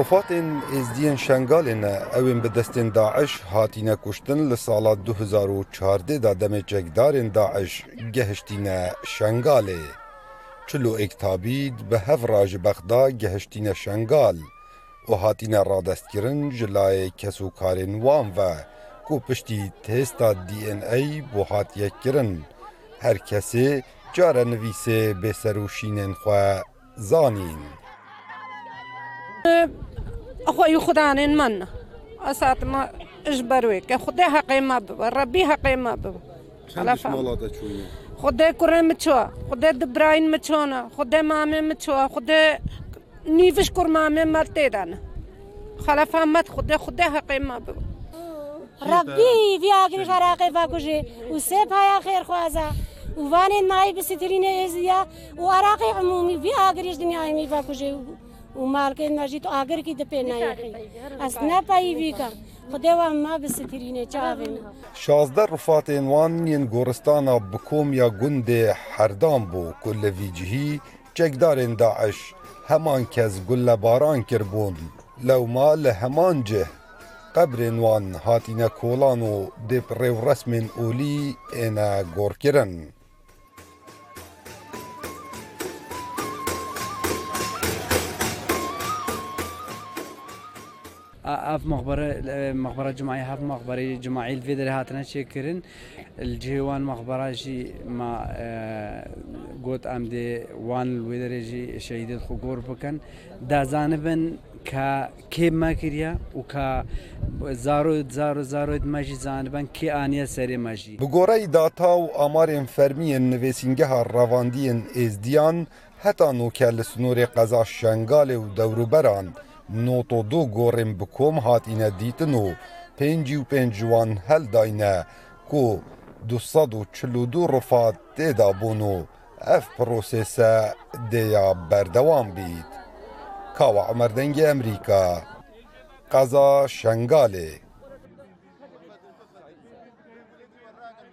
ڕفاتین ئێزدیەن شنگالێنە ئەوێن بە دەستێن داعش هاتینە کوشتن لە ساڵا 2014دا دەمێکێکدارێن داعش گەهشتینە شنگالێ. چلو ئێکتابید بە هەڤڕژ بەخدا گەهشتینە شنگال و هاتینە ڕادەستکردن ژلایە کەس و کارێن وانڤە کو پشتی تێستا DNA بۆ هاتیەکردن، هەر کەسێ جارە نوویسێ بێسەر و شینێن خوێ زانین. أخوي خداني نمنى أسات ما إجبروك خديها قيمة بابا ربيها قيمة بابا على فهم خدي كورن متشوا خدي دبراين متشونا خدي مامي متشوا خدي نيفش كور مامي مالتي دانا خلا فهمت خدي خديها قيمة بابا ربي في آخر خراقي فاكوشي وسيبها يا خير خوازا وفانين معي بسترين ازيا وعراقي عمومي في آخر دنيا عمي فاكوشي و مالکه نجی تو آگر کی دپینا یخی از نپایی بیکا خدای و ما به سترینه چاوین شازده رفاتین وانین گورستانا بکوم یا گند حردان بو کل ویجهی چکدارین داعش همان کس گل باران کربون لو ما لهمان جه قبرین وان هاتینا کولان و دپ ریو رسمین اولی اینا گور کرن اف مغبره مغبره جماعي هاف مغبره جماعي الفيدر هاتنا شكرن الجيوان مغبره جي ما قوت ام دي وان الويدر جي شهيدت خو قور بكن دا زانبن که کی ما کریا و که زارو زارو زارو ماجی زانبن کی آنیا سری ماجی بگورای داتا و آمار انفرمی نویسینگه ها رواندی ازدیان حتی نوکل سنور قضا شنگال و دوروبران نۆتۆدۆ گۆڕێم بکۆم هاتینە دیتن و پێنجی و پێنجوان هەلداینە کۆ 1942 ڕفات تێدا بوون و ئەف پرۆسێسە دەیە بەردەوام بیت. کاوە ئەمەردەنگی ئەمریکا، قەزا شنگالێک.